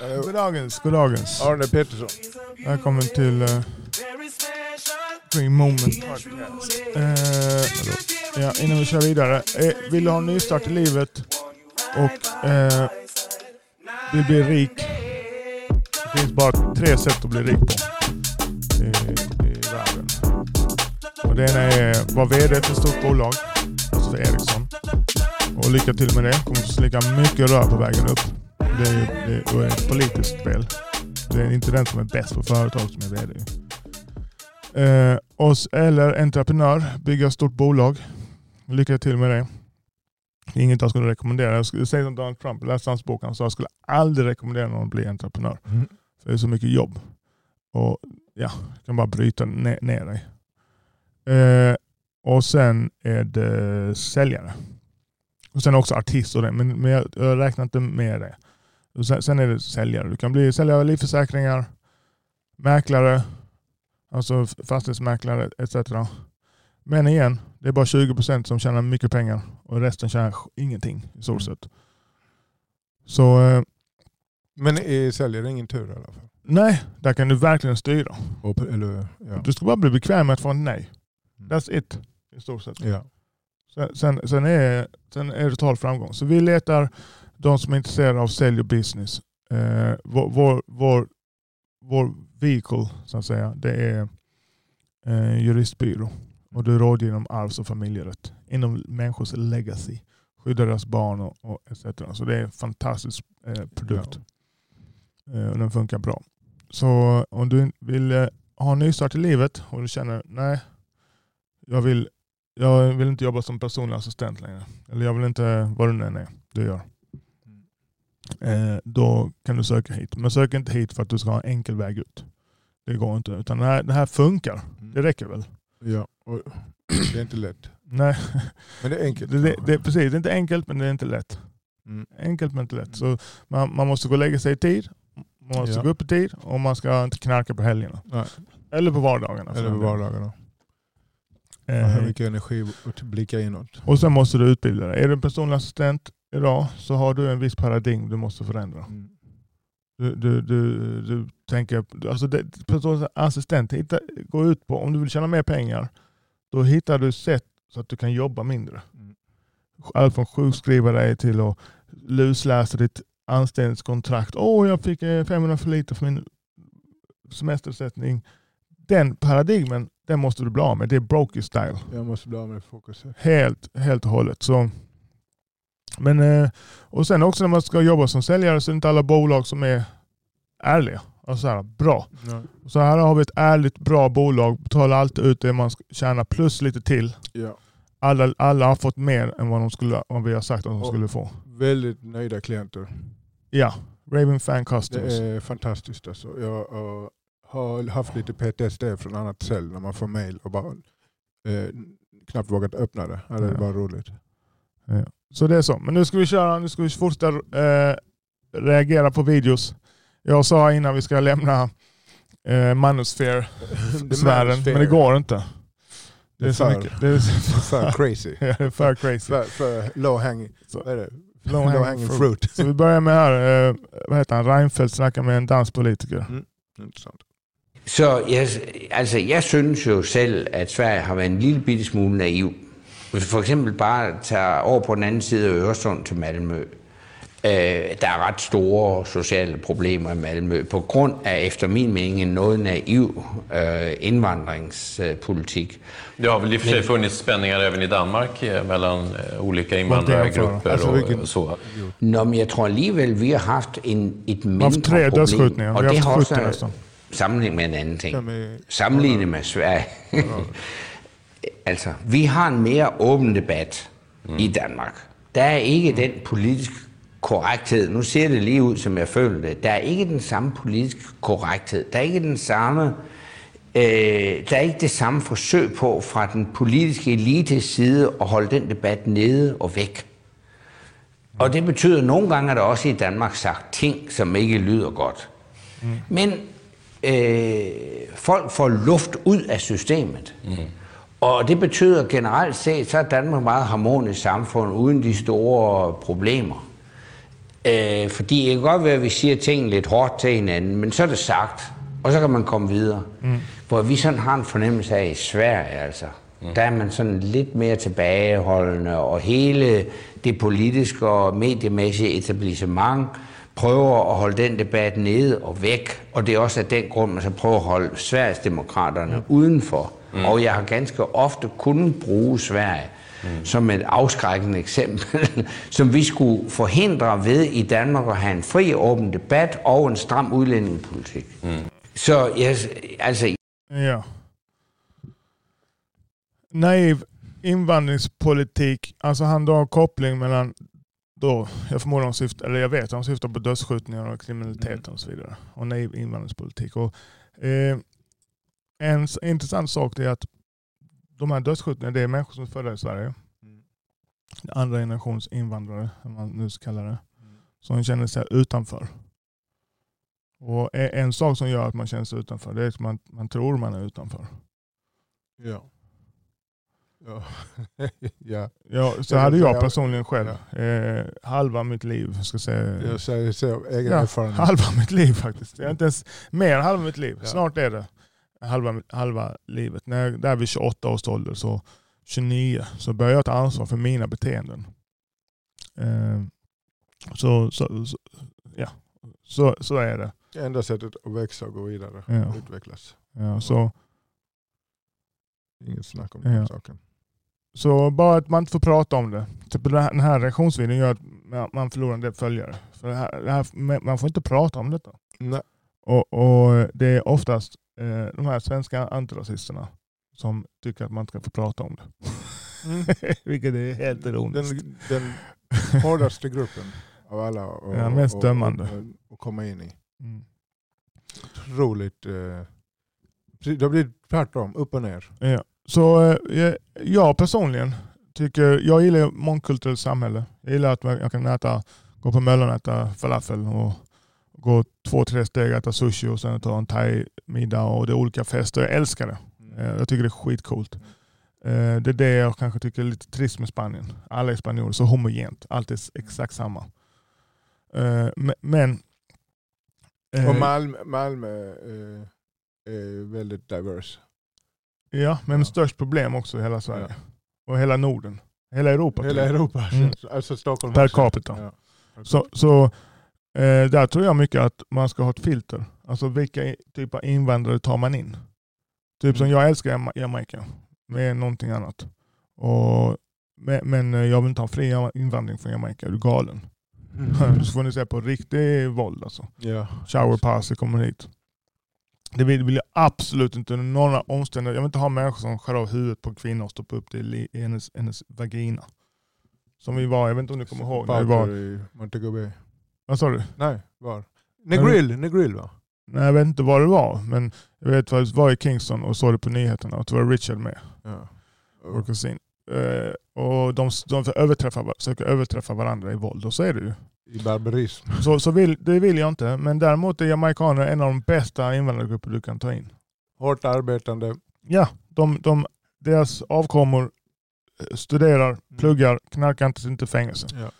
Goddagens, goddagens. Arne Pettersson. Välkommen till uh, Green Moment Podcast. Uh, ja, innan vi kör vidare. Uh, vill du ha en nystart i livet och uh, vill bli rik. Det finns bara tre sätt att bli rik på i, i världen. Och det ena är att vara VD för ett stort bolag, alltså för Ericsson. Och lycka till med det. Det kommer att slicka mycket rör på vägen upp. Det är, det är ett politiskt spel. Det är inte den som är bäst på företag som är VD. Eh, oss, eller entreprenör, bygga ett stort bolag. Lycka till med det. Inget jag skulle rekommendera. Jag skulle säga som Donald Trump, läste hans bok, han sa jag skulle aldrig rekommendera någon att bli entreprenör. Mm. För det är så mycket jobb. Och ja, kan bara bryta ner, ner dig. Eh, och sen är det säljare. Och sen också artist och det, men, men jag, jag räknar inte med det. Sen, är det säljare. Du kan bli säljare av livförsäkringar, mäklare, alltså fastighetsmäklare etc. Men igen, det är bara 20% som tjänar mycket pengar och resten tjänar ingenting i stort sett. Så eh, Men är säljare ingen tur i alla fall? nej, där kan du verkligen styra. Och, eller, ja. Du ska bara bli bekväm med att få ett nej. That's it i stort sett. ja. Sen, sen, sen, är, sen är det total framgång. Så vi letar de som är intresserade av sälj och business. Eh, vår, vår, vår, vår vehicle, så att säga, det är eh, juristbyrå. Och du rådger inom arvs och familjerätt. Inom människors legacy. Skydda deras barn och, och etc. Så det är en fantastisk eh, produkt. Eh, och den funkar bra. Så om du vill eh, ha en nystart i livet och du känner nej, jag vill jag vill inte jobba som personlig assistent längre. Eller jag vill inte, vad det nu än är du gör. Eh, då kan du söka hit. Men sök inte hit för att du ska ha en enkel väg ut. Det går inte. Utan det här, det här funkar. Det räcker väl? ja. Och, det är inte lätt. Nej, Men det är enkelt. det, det, det, precis. Det är inte enkelt men det är inte lätt. Mm. Enkelt men inte lätt. Så man, man måste gå och lägga sig i tid. Man måste Ja. gå upp i tid och man ska inte knarka på helgerna. Nej. Eller på vardagarna. Eller på vardagarna. Eh, Man har mycket energi att blicka inåt. Och sen måste du utbilda dig. Är du en personlig assistent idag så har du en viss paradigm du måste förändra. Mm. Du, du, du, du tänker, alltså det, assistent hitta, gå ut på, om du vill tjäna mer pengar, då hittar du sätt så att du kan jobba mindre. Mm. Allt från sjukskriva dig till att lusläsa ditt anställningskontrakt. Åh, jag fick eh, 500 för lite för min semestersättning. Den paradigmen, den måste du bli av med. Det är brokey style. Jag måste bli av med fokuset. Helt, helt och hållet. Så, men, eh, och sen också när man ska jobba som säljare så är det inte alla bolag som är ärliga. Alltså så här, bra. Ja. Så här har vi ett ärligt, bra bolag. Betalar alltid ut det man ska tjäna plus lite till. Ja. Alla, alla har fått mer än vad, de skulle, vad vi har sagt att de Och- skulle få. Väldigt nöjda klienter. Ja, Raven Fan Det Customers. är fantastiskt alltså. Jag har haft lite PTSD från annat cell när man får mail och bara eh, knappt vågat öppna det. Ja, det är bara roligt. Så det är så. Men nu ska vi köra, nu ska vi fortsätta eh, reagera på videos. Jag sa innan vi ska lämna eh, Manosphere-sfären, men det går inte. Det är så för- mycket. Det är För crazy. Ja, det är för crazy. För, för low hanging, Så. vad är det? Low Low hanging hanging fruit. fruit. Så vi börjar med här, eh, vad heter han, Reinfeldt snackar med en danspolitiker. Intressant. Så jeg, altså, jeg synes jo selv, at Sverige har været en bitte smule naiv. Hvis vi for eksempel bare tager over på den anden side af Øresund til Malmø, øh, der er ret store sociale problemer i Malmø, på grund af, efter min mening, en noget naiv øh, indvandringspolitik. Det har väl i och för sig funnits spänningar även i Danmark mellan olika invandrargrupper Alltså, och vilken- så. Nå, men jeg tror alligevel, vi har haft en, et mindre problem, Vi har det har haft 70 også næsten. sammenhæng med en anden ting. Jamen, Sammenlignet med Sverige. altså, vi har en mere åben debat mm. i Danmark. Der er ikke den politisk korrekthed. Nu ser det lige ud, som jeg føler det. Der er ikke den samme politiske korrekthed. Der er ikke den samme... Øh, der er ikke det samme forsøg på fra den politiske elites side at holde den debat nede og væk. Og det betyder, at nogle gange er der også i Danmark sagt ting, som ikke lyder godt. Mm. Men øh, folk får luft ud af systemet. Mm. Og det betyder generelt set, så er Danmark et meget harmonisk samfund uden de store problemer. Øh, fordi det kan godt være, at vi siger tingene lidt hårdt til hinanden, men så er det sagt, og så kan man komme videre. Mm. Hvor vi sådan har en fornemmelse af i Sverige, altså. Mm. Der er man sådan lidt mere tilbageholdende, og hele det politiske og mediemæssige etablissement prøver at holde den debat nede og væk. Og det er også af den grund, man så prøver at holde Sveriges demokraterne mm. udenfor. Mm. Og jeg har ganske ofte kunnet bruge Sverige mm. som et afskrækkende eksempel, som vi skulle forhindre ved i Danmark at have en fri og åben debat og en stram udlændingepolitik. Mm. Så jeg, altså... Ja. Naiv invandringspolitik, alltså han drar koppling mellan då, jag förmodar de syftar, eller jag vet de syftar på dödsskjutningar och kriminalitet och så vidare. Och naiv invandringspolitik. Och, eh, en intressant sak är att de här dödsskjutningarna, det är människor som är födda i Sverige. Mm. Andra generations invandrare, som man nu ska kalla det. Mm. Som känner sig utanför. Och en sak som gör att man känner sig utanför, det är att man, man tror man är utanför. Ja. Ja. ja. ja, så hade jag personligen själv. Ja. Eh, halva mitt liv. Ska säga. Jag säger så, egen ja, erfarenhet. Halva mitt liv faktiskt. Jag inte ens mer än halva mitt liv. Ja. Snart är det halva, halva livet. När jag, där vid 28 års ålder, så 29, så började jag ta ansvar för mina beteenden. Eh, så, så, så, ja. så, så är det. Enda sättet att växa och gå vidare ja. och utvecklas. Ja, så, Inget snack om den saken. Så bara att man inte får prata om det. Typ den här reaktionsvideon gör att man förlorar en del följare. För det här, det här, man får inte prata om detta. Nej. Och, och Det är oftast eh, de här svenska antirasisterna som tycker att man inte ska få prata om det. Mm. Vilket är helt ironiskt. Den, den hårdaste gruppen av alla och, ja, mest dömande. Och, och, komma in i. Mm. Otroligt... Eh, det har blivit tvärtom, upp och ner. Ja. Så eh, jag personligen tycker, jag gillar mångkulturellt samhälle. Jag gillar att jag kan äta, gå på Möllan och äta falafel och gå två, tre steg, äta sushi och sen ta en thai-middag och det är olika fester. Jag älskar det. Mm. Eh, jag tycker det är skitcoolt. Eh, det är det jag kanske tycker är lite trist med Spanien. Alla är spanjorer, så homogent. Allt är exakt samma. Men... Och Malmö, Malmö är väldigt diverse. Ja, men ja. störst problem också i hela Sverige. Ja. Och hela Norden. Hela Europa. Hela Europa. Mm. Alltså Stockholm. Per capita. Ja. Så, så eh, där tror jag mycket att man ska ha ett filter. Alltså vilka typer av invandrare tar man in? Typ som mm. jag älskar Jamaica. Med någonting annat. Och, men, eh, jag vill inte ha fri invandring från Jamaica. Är du galen? Mm. Så får ni se på riktig våld alltså. Yeah. Shower pass kommer hit. Det vill, jag absolut inte under några omständigheter. Jag vill inte ha människor som skär av huvudet på kvinnor och stoppar upp det i hennes, hennes vagina. Som vi var, jag vet inte om du kommer ihåg. När vi var i Montego Bay. Vad sa du? Nej, var? Negril, Negril va? Nej jag vet inte var det var. Men jag vet att jag var i Kingston och såg det på nyheterna och det var Richard med. Ja. Vår kusin. Uh, och de, de överträffa, försöker överträffa varandra i våld och så är det ju i barbarism. Så, så vill, det vill jag inte. Men däremot är jamaikaner en av de bästa invandrargrupper du kan ta in. Hårt arbetande. Ja, de, de, deras avkommor eh, studerar, mm. pluggar, knarkar inte inte fängelse. Ja.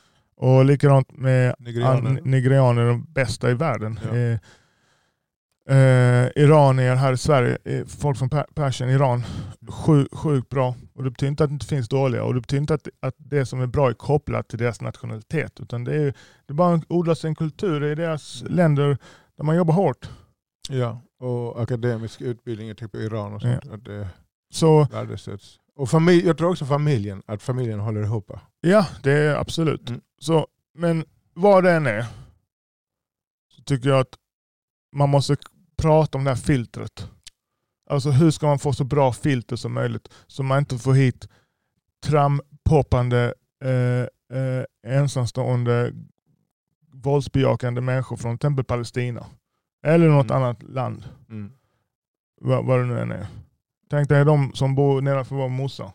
Och likadant med nigerianer, nigerianer de bästa i världen. Ja. Eh, eh, iranier här i Sverige, eh, folk från Persien, Iran, sjukt sjuk bra. Och Det betyder inte att det inte finns dåliga och det betyder inte att, att det som är bra är kopplat till deras nationalitet. Utan det är, det bara odlas en kultur i deras länder där man jobbar hårt. Ja, och akademisk utbildning typ Iran och sånt. Ja. Att det så, värdesätts. Och familj, jag tror också familjen, att familjen håller ihop. Ja, det är absolut. Mm. Så, men vad det än är så tycker jag att man måste prata om det här filtret. Alltså hur ska man få så bra filter som möjligt så man inte får hit trampoppande eh, eh, ensamstående våldsbejakande människor från till exempel Palestina. Eller något mm. annat land. Mm. Vad, vad det nu än är. Tänk dig de som bor nedanför vår morsa.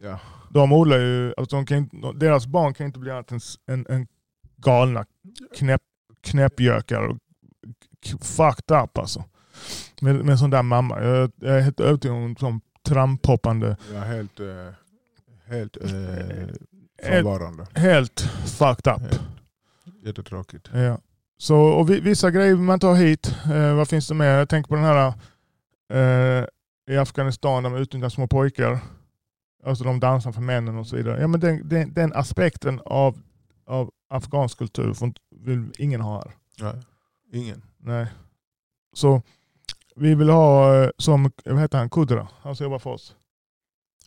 Ja. De odlar ju, alltså de kan, deras barn kan inte bli annat än, än, än galna knäpp, knäppjökar och fucked up alltså. Med, med en sån där mamma. Jag, jag är helt övertygad om som tramphoppande. Ja, helt, uh, helt uh, frånvarande. Helt, helt fucked up. Helt. Jättetråkigt. Ja. Så, och vi, vissa grejer vill man ta hit. Eh, vad finns det mer? Jag tänker på den här eh, i Afghanistan där man utnyttjar små pojkar. Alltså de dansar för männen och så vidare. Ja, men den, den, den aspekten av, av afghansk kultur får vill ingen ha här. Nej. Ingen. Nej. Så vi vill ha eh, som, vad heter han, Kudra, han som jobbar för oss.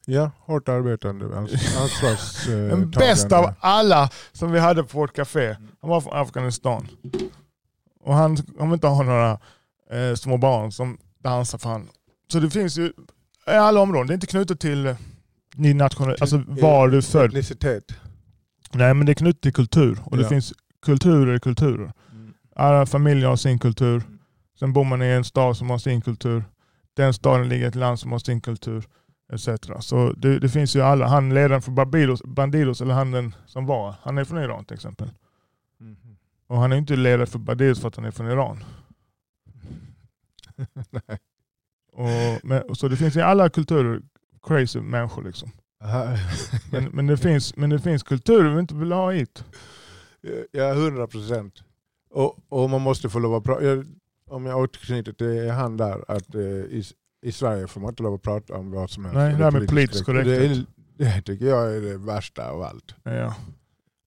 Ja, hårt arbetande. ans- Ansvarstagande. Den bästa av alla som vi hade på vårt café. Han var från Afghanistan. Och han kommer inte ha några eh, små barn som dansar för han. Så det finns ju i alla områden. Det är inte knutet till din nationell, alltså var du född. Etnicitet. Nej men det är knutet till kultur. Och det Ja. finns kulturer i kulturer. Alla familjer har sin kultur. Sen bor man i en stad som har sin kultur. Den staden ligger i ett land som har sin kultur. Etc. Så det, det finns ju alla. Han ledaren för Barbados, Bandidos, eller han den som var, han är från Iran till exempel. Mhm. Och han är inte ledare för Barbados för att han är från Iran. Nej. Och, men, så det finns i alla kulturer crazy människor liksom. Men, men, det finns, men det finns kulturer vi inte vill ha hit. Ja, hundra procent. Och, och man måste få lov att prata. Om jag återknyter till han där, att eh, i, i Sverige får man inte lov att prata om vad som helst. Nej, det här med är politisk korrekt. Det, korrekthet. är- det tycker jag är det värsta av allt. Ja.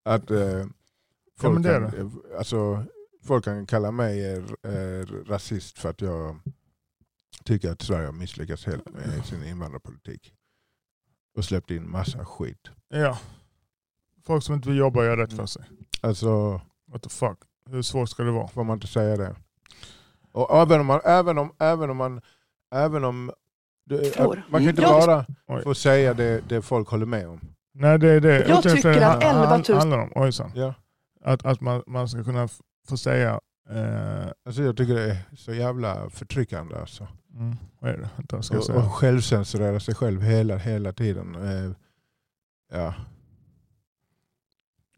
Att eh, folk, det är kan, eh, alltså, folk kan kalla mig eh, eh, rasist för att jag tycker att Sverige har misslyckats helt med sin invandrarpolitik. Och släppt in massa skit. ja. Folk som inte vill jobba göra rätt för sig. Alltså, What the fuck. Hur svårt ska det vara? får man inte säga det? Och även om man, även om, även om man, även om det, man kan inte Jag- bara Oj. få säga det, det folk håller med om. Nej det är det. Jag tycker för att det 11 000 handlar om. Ojsan. Ja. Att, att man, man ska kunna få säga... Eh, Alltså jag tycker det är så jävla förtryckande. Alltså. Mm, vad är det? Jag Och, säga. och självcensurera sig själv hela, hela tiden. Eh, Ja.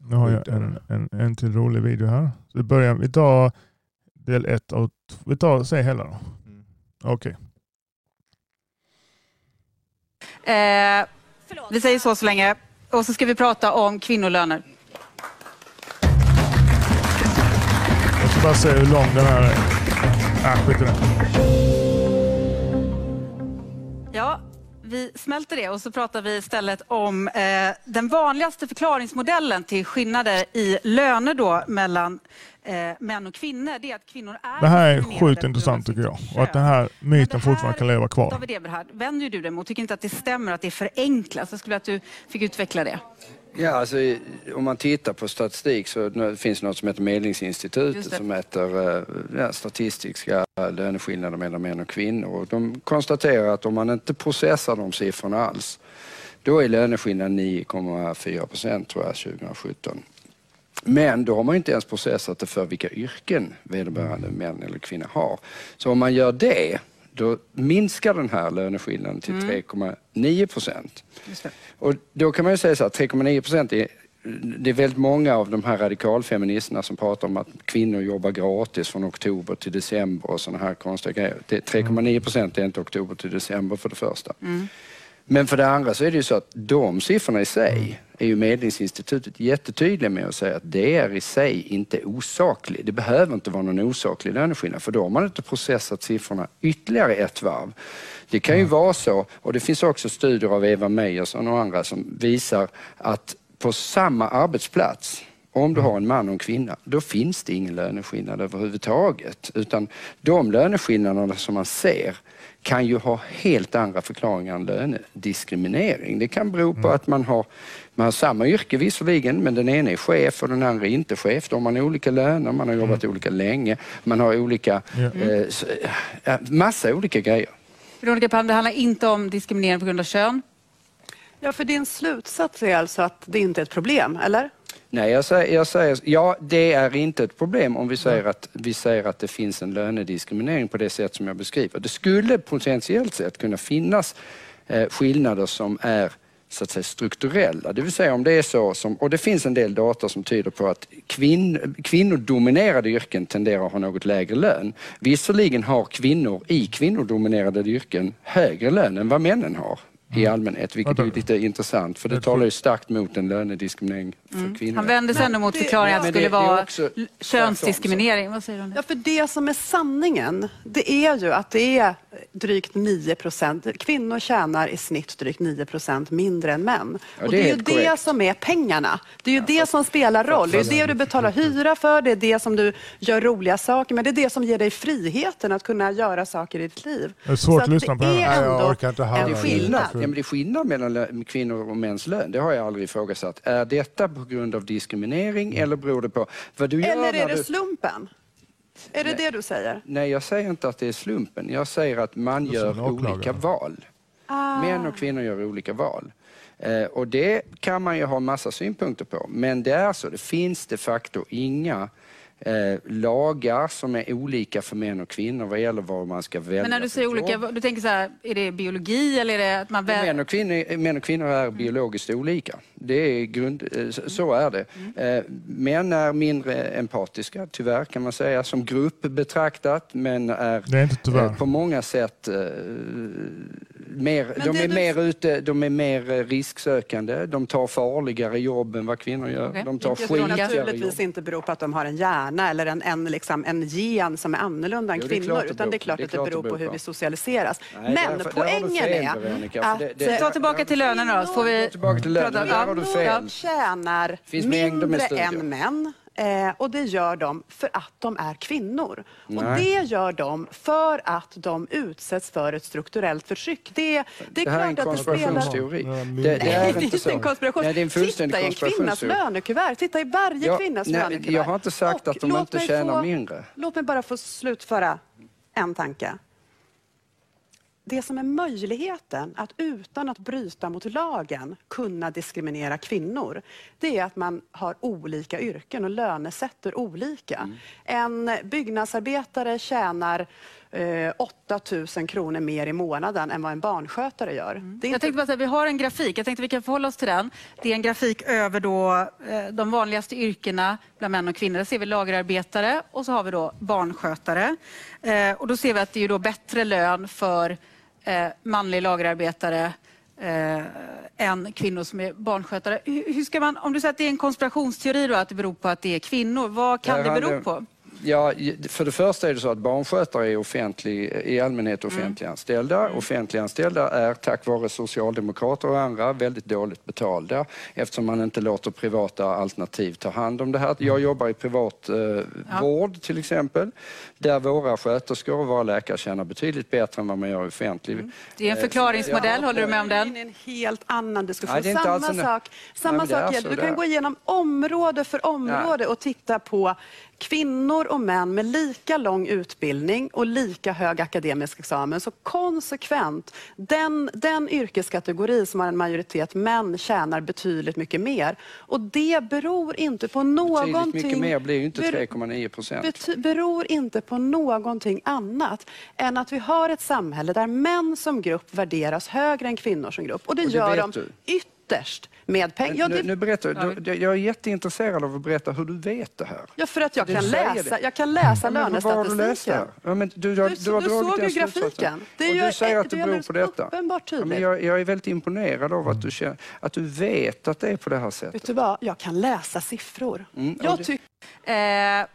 Nu har jag en, en, en till rolig video här. Så vi, börjar, vi tar del ett och t- vi tar, säg hela då. Mm. Okej. Eh, vi säger så så länge. Och så ska vi prata om kvinnolöner. Jag ska bara se hur lång den här är. Äh, skit i det. Ja, vi smälter det och så pratar vi istället om eh, den vanligaste förklaringsmodellen till skillnader i löner då mellan eh, män och kvinnor. Det är att kvinnor är Det här är sjukt intressant tycker jag. Och att den här myten fortfarande kan leva kvar. David Eberhard, vänder ju du dig mot, tycker inte att det stämmer att det är förenklat. Jag skulle att du fick utveckla det. Ja, alltså, om man tittar på statistik så nu- finns det något som heter Medlingsinstitutet det. som mäter eh, ja, statistiska löneskillnader mellan män och kvinnor. Och de konstaterar att om man inte processar de siffrorna alls då är löneskillnaden 9,4 procent tror jag 2017. Men då har man inte ens processat det för vilka yrken vederbörande män eller kvinnor har. Så om man gör det, då minskar den här löneskillnaden till 3,9 procent. Och då kan man ju säga så att 3,9 procent är det är väldigt många av de här radikalfeministerna som pratar om att kvinnor jobbar gratis från oktober till december och sådana här konstiga grejer. Det- 3,9 procent är inte oktober till december för det första. Men för det andra så är det ju så att de siffrorna i sig är ju Medlingsinstitutet jättetydliga med att säga att det är i sig inte osakligt. Det behöver inte vara någon osaklig löneskillnad för då har man inte processat siffrorna ytterligare ett varv. Det kan ju vara så, och det finns också studier av Eva Meijersson och andra som visar att på samma arbetsplats om du har en man och en kvinna, då finns det ingen löneskillnad överhuvudtaget. Utan de löneskillnaderna som man ser kan ju ha helt andra förklaringar än lönediskriminering. Det kan bero på att man har, man har samma yrke visserligen, men den ena är chef och den andra är inte chef. Då har man olika löner, man har jobbat olika länge, man har olika, s- eh, massa olika grejer. Veronica Palm, det handlar inte om diskriminering på grund av kön. Ja, för din slutsats är alltså att det inte är ett problem, eller? Nej, jag säger, jag säger, ja det är inte ett problem om vi säger, att, vi säger att det finns en lönediskriminering på det sätt som jag beskriver. Det skulle potentiellt sett kunna finnas eh, skillnader som är så att säga strukturella. Det vill säga om det är så som, och det finns en del data som tyder på att kvinn, kvinnodominerade yrken tenderar att ha något lägre lön. Visserligen har kvinnor i kvinnodominerade yrken högre lön än vad männen har. I allmänhet, vilket är lite intressant för det talar ju starkt mot en lönediskriminering för Mm. kvinnor. Han vänder sig ändå mot det- förklaringen ja, att det skulle det- det vara könsdiskriminering. Vad säger du det? Ja, för det som är sanningen, det är ju att det är drygt 9 procent. Kvinnor tjänar i snitt drygt 9 procent mindre än män. Ja, och det är det är ju det korrekt. som är pengarna. Det är ju det som spelar roll. Det är det du betalar hyra för, det är det som du gör roliga saker med. Det är det som ger dig friheten att kunna göra saker i ditt liv. Det är svårt Så att lyssna på det det är här. Nej, jag ändå orkar inte en Det det. skillnad. Ja, men det är skillnad mellan kvinnor och mäns lön. Det har jag aldrig ifrågasatt. Är detta på grund av diskriminering eller beror det på vad du gör Eller är det du... slumpen? Är det det du säger? Nej, jag säger inte att det är slumpen. Jag säger att man gör olika val. Ah. Män och kvinnor gör olika val. Eh, och det kan man ju ha massa synpunkter på. Men det är så, det finns de facto inga eh, lagar som är olika för män och kvinnor vad gäller vad man ska välja Men när du säger jobb. olika, du tänker så här, är det biologi eller är det att man väl... Män och, kvinnor, män och kvinnor är biologiskt olika. Det är grund, eh, så- är det. Eh, Män är mindre empatiska, tyvärr kan man säga, som grupp betraktat. Men är Det är inte tyvärr. eh, på många sätt eh, mer, Men de är du- mer ute, de är mer eh, risksökande. De tar farligare jobb än vad kvinnor gör. Okej. De tar skitigare jobb. naturligtvis inte beror på att de har en hjärna eller en, en, liksom, en gen som är annorlunda än Jo, kvinnor. det utan det är klart Det är att det beror på hur vi socialiseras. Nej, Men därför- poängen fel, är Veronica, att det- det- Ta tillbaka till lönerna då, så får vi... Tillbaka till. Prata- Där har du ja, fel. tjänar mindre än män. Eh, och det gör de för att de är kvinnor. Och Nej. det gör de för att de utsätts för ett strukturellt förtryck. Det, det är Det här är en klart att det spelar... konspirationsteori. Det, det är det inte är så. inte en konspiration. Nej, det är en fullständig Titta i en kvinnas lönekuvert. Titta i varje Ja, kvinnas nej, lönekuvert. jag har inte sagt Och att de inte tjänar få- mindre. Låt mig bara få slutföra en tanke. Det som är möjligheten att utan att bryta mot lagen kunna diskriminera kvinnor, det är att man har olika yrken och lönesätter olika. En byggnadsarbetare tjänar eh, 8 000 kronor mer i månaden än vad en barnskötare gör. Det är Jag inte tänkte bara säga, vi har en grafik. Jag tänkte vi kan förhålla oss till den. Det är en grafik över då, eh, de vanligaste yrkena bland män och kvinnor. Där ser vi lagerarbetare och så har vi då barnskötare. Eh, och då ser vi att det är då bättre lön för eh, manlig lagerarbetare eh, än kvinnor som är barnskötare. Hur, hur ska man, om du säger att det är en konspirationsteori då, att det beror på att det är kvinnor, vad kan det bero på? Ja, för det första är det så att barnskötare är offentlig, i allmänhet Mm. offentliganställda. Offentliganställda är tack vare socialdemokrater och andra väldigt dåligt betalda eftersom man inte låter privata alternativ ta hand om det här. Jag jobbar i privat eh, vård till exempel där våra sköterskor och våra läkare tjänar betydligt bättre än vad man gör i offentlig. Mm. Det är en förklaringsmodell, håller du med om den? in i en helt annan diskussion. Nej, det är inte samma alls en- sak, samma det är sak. Du det kan är. gå igenom område för område och titta på kvinnor och män med lika lång utbildning och lika hög akademisk examen. Så konsekvent, den, den yrkeskategori som har en majoritet män tjänar betydligt mycket mer. Och det beror inte på Betydligt någonting... mycket mer blir ju inte ber- 3,9 procent. beror inte på någonting annat än att vi har ett samhälle där män som grupp värderas högre än kvinnor som grupp. Och det Och det gör de du. ytterst med pengar. Ja, Nu, det- nu berättar, du, jag är jätteintresserad av att berätta hur du vet det här. ja, för att jag Du kan läsa, det. jag kan läsa Ja, lönestatistiken. Ja, men du, du, har- Du- du har du dragit såg ju grafiken. Det är ju- du säger att det det är beror på detta. uppenbart Ja, men jag, jag är väldigt imponerad av att du, känner, att du vet att det är på det här sättet. Vet du vad? Jag kan läsa siffror. Mm, Jag det- tycker Eh,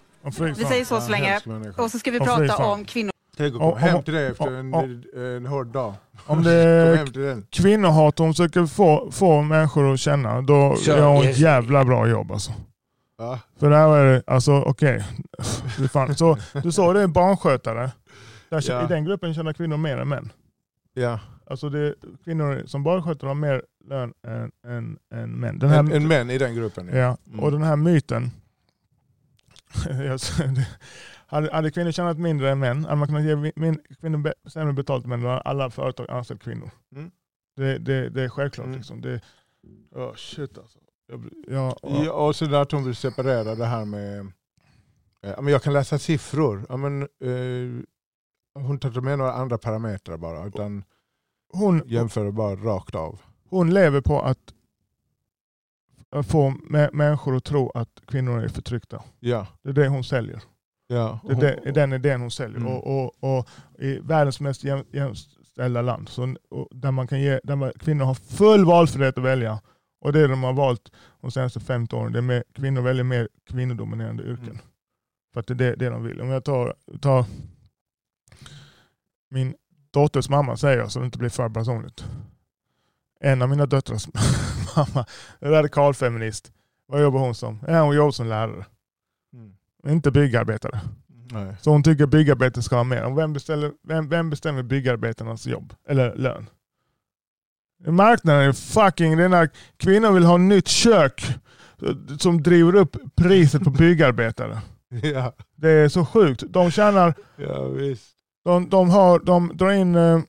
vi säger så så länge. Och så ska vi prata om kvinnor. Tänk att Om- komma hem till det efter en, om- en hård dag. Om det är kvinnohat hon försöker få, få människor att känna, då gör hon ett jävla bra jobb alltså. Ja. För där är det, alltså okej. Fan. Så Du sa det är en barnskötare. Där, Ja. I den gruppen tjänar kvinnor mer än män. Ja. Alltså det, kvinnor som barnskötare har mer lön än, än, än män. Den här, En, en män i den gruppen. Ja. ja. Mm. Och den här myten. Hade, hade kvinnor tjänat mindre än män, hade man kunnat ge min, kvinnor sämre betalt hade alla företag anställt kvinnor. Mm. Det, det, det är självklart. Mm. Liksom. Det, oh, shit alltså. Jag, ja, ja. Ja, och så där att hon vill separera det här med... eh, Ja, men jag kan läsa siffror. Ja, men, eh, hon tar inte med några andra parametrar bara. Utan Hon, jämför bara rakt av. hon lever på att få mä- människor att tro att kvinnor är förtryckta. Ja. Det är det hon säljer. Ja. Det är det- är den idén hon säljer. Mm. Och, och, och I världens mest jäm, jäm, ställda land. Så, där man kan ge, där man, kvinnor har full valfrihet att välja. Och det de har valt de senaste 15 åren, det är mer, kvinnor väljer mer kvinnodominerande yrken. Mm. För att det är det, det de vill. Om jag tar, tar min dotters mamma säger jag så det inte blir för personligt. En av mina döttrars mamma radikalfeminist. Vad jobbar hon som? Ja, hon jobbar som lärare. Mm. Inte byggarbetare. Nej. Så hon tycker byggarbete ska ha mer. Och vem, beställer, vem, vem bestämmer byggarbetarnas jobb? Eller lön? Marknaden är fucking... Den här kvinnor vill ha nytt kök som driver upp priset på byggarbetare. Ja, Det är så sjukt. De tjänar... ja visst. De, de, har, de drar in... Eh,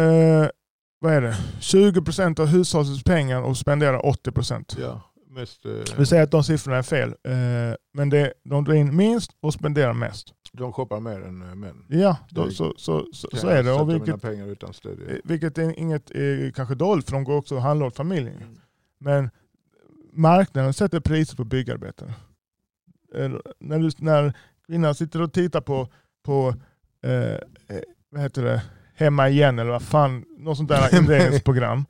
eh, vad är det? 20% av hushållets pengar och spenderar 80%. Ja, mest, eh, Vi säger att de siffrorna är fel. Eh, men det, de drar in minst och spenderar mest. de shoppar mer än eh, män. Ja, då, så, så, så, så är det. Och vilket, pengar utan stöd. Eh, Vilket är inget är kanske dåligt för de går också och handlar åt familjen. Mm. Men marknaden sätter priset på byggarbetare. Eh, När, du, när kvinnan sitter och tittar på, på eh, eh, vad heter det, Hemma igen eller vad fan, något sånt där inredningsprogram